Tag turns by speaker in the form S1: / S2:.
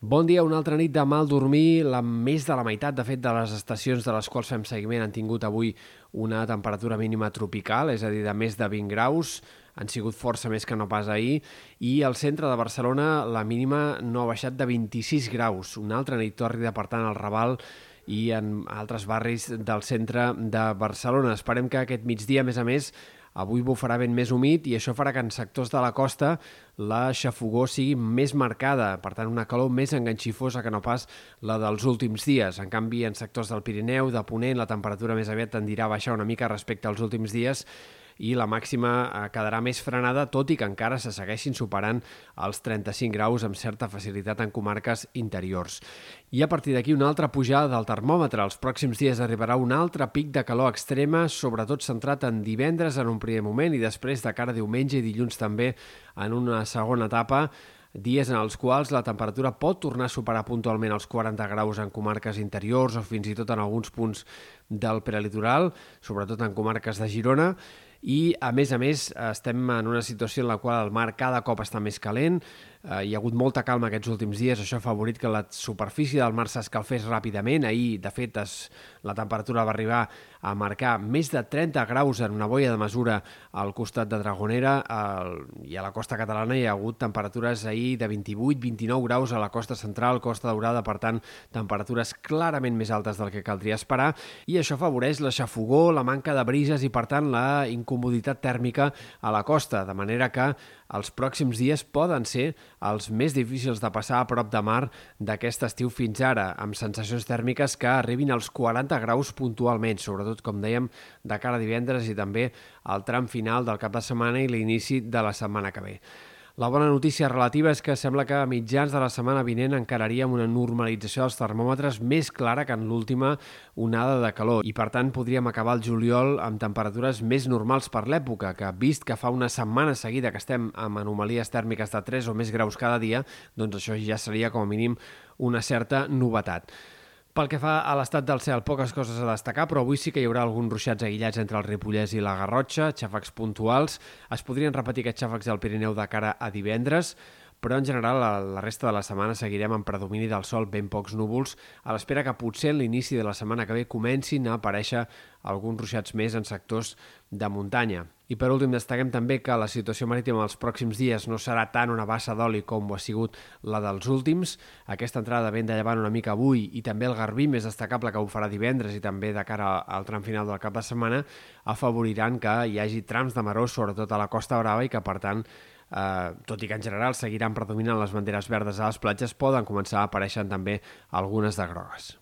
S1: Bon dia, una altra nit de mal dormir. La més de la meitat, de fet, de les estacions de les quals fem seguiment han tingut avui una temperatura mínima tropical, és a dir, de més de 20 graus. Han sigut força més que no pas ahir. I al centre de Barcelona la mínima no ha baixat de 26 graus. Una altra nit tòrrida, per tant, al Raval i en altres barris del centre de Barcelona. Esperem que aquest migdia, a més a més, Avui bufarà vent més humit i això farà que en sectors de la costa la xafogó sigui més marcada, per tant una calor més enganxifosa que no pas la dels últims dies. En canvi, en sectors del Pirineu, de Ponent, la temperatura més aviat tendirà a baixar una mica respecte als últims dies i la màxima eh, quedarà més frenada, tot i que encara se segueixin superant els 35 graus amb certa facilitat en comarques interiors. I a partir d'aquí una altra pujada del termòmetre. Els pròxims dies arribarà un altre pic de calor extrema, sobretot centrat en divendres en un primer moment i després de cara a diumenge i dilluns també en una segona etapa dies en els quals la temperatura pot tornar a superar puntualment els 40 graus en comarques interiors o fins i tot en alguns punts del prelitoral, sobretot en comarques de Girona, i a més a més estem en una situació en la qual el mar cada cop està més calent, eh, hi ha hagut molta calma aquests últims dies, això ha favorit que la superfície del mar s'escalfés ràpidament, ahir de fet es, la temperatura va arribar a marcar més de 30 graus en una boia de mesura al costat de Dragonera. El, i a la costa catalana hi ha hagut temperatures ahir de 28-29 graus a la costa central, costa daurada, per tant temperatures clarament més altes del que caldria esperar. I això afavoreix la xafogó, la manca de brises i per tant la incomoditat tèrmica a la costa, de manera que els pròxims dies poden ser els més difícils de passar a prop de mar d'aquest estiu fins ara, amb sensacions tèrmiques que arribin als 40 graus puntualment, sobretot, com dèiem, de cara a divendres i també al tram final del cap de setmana i l'inici de la setmana que ve. La bona notícia relativa és que sembla que a mitjans de la setmana vinent encararíem una normalització dels termòmetres més clara que en l'última onada de calor i, per tant, podríem acabar el juliol amb temperatures més normals per l'època, que vist que fa una setmana seguida que estem amb anomalies tèrmiques de 3 o més graus cada dia, doncs això ja seria com a mínim una certa novetat. Pel que fa a l'estat del cel, poques coses a destacar, però avui sí que hi haurà alguns ruixats aïllats entre el Ripollès i la Garrotxa, xàfecs puntuals. Es podrien repetir aquests xàfecs del Pirineu de cara a divendres, però en general la, la resta de la setmana seguirem amb predomini del sol, ben pocs núvols, a l'espera que potser en l'inici de la setmana que ve comencin a aparèixer alguns ruixats més en sectors de muntanya. I per últim destaquem també que la situació marítima els pròxims dies no serà tant una bassa d'oli com ho ha sigut la dels últims. Aquesta entrada de vent de llevant una mica avui i també el garbí més destacable que ho farà divendres i també de cara al tram final del cap de setmana afavoriran que hi hagi trams de maró sobretot a la Costa Brava i que per tant eh, tot i que en general seguiran predominant les banderes verdes a les platges, poden començar a aparèixer també algunes de grogues.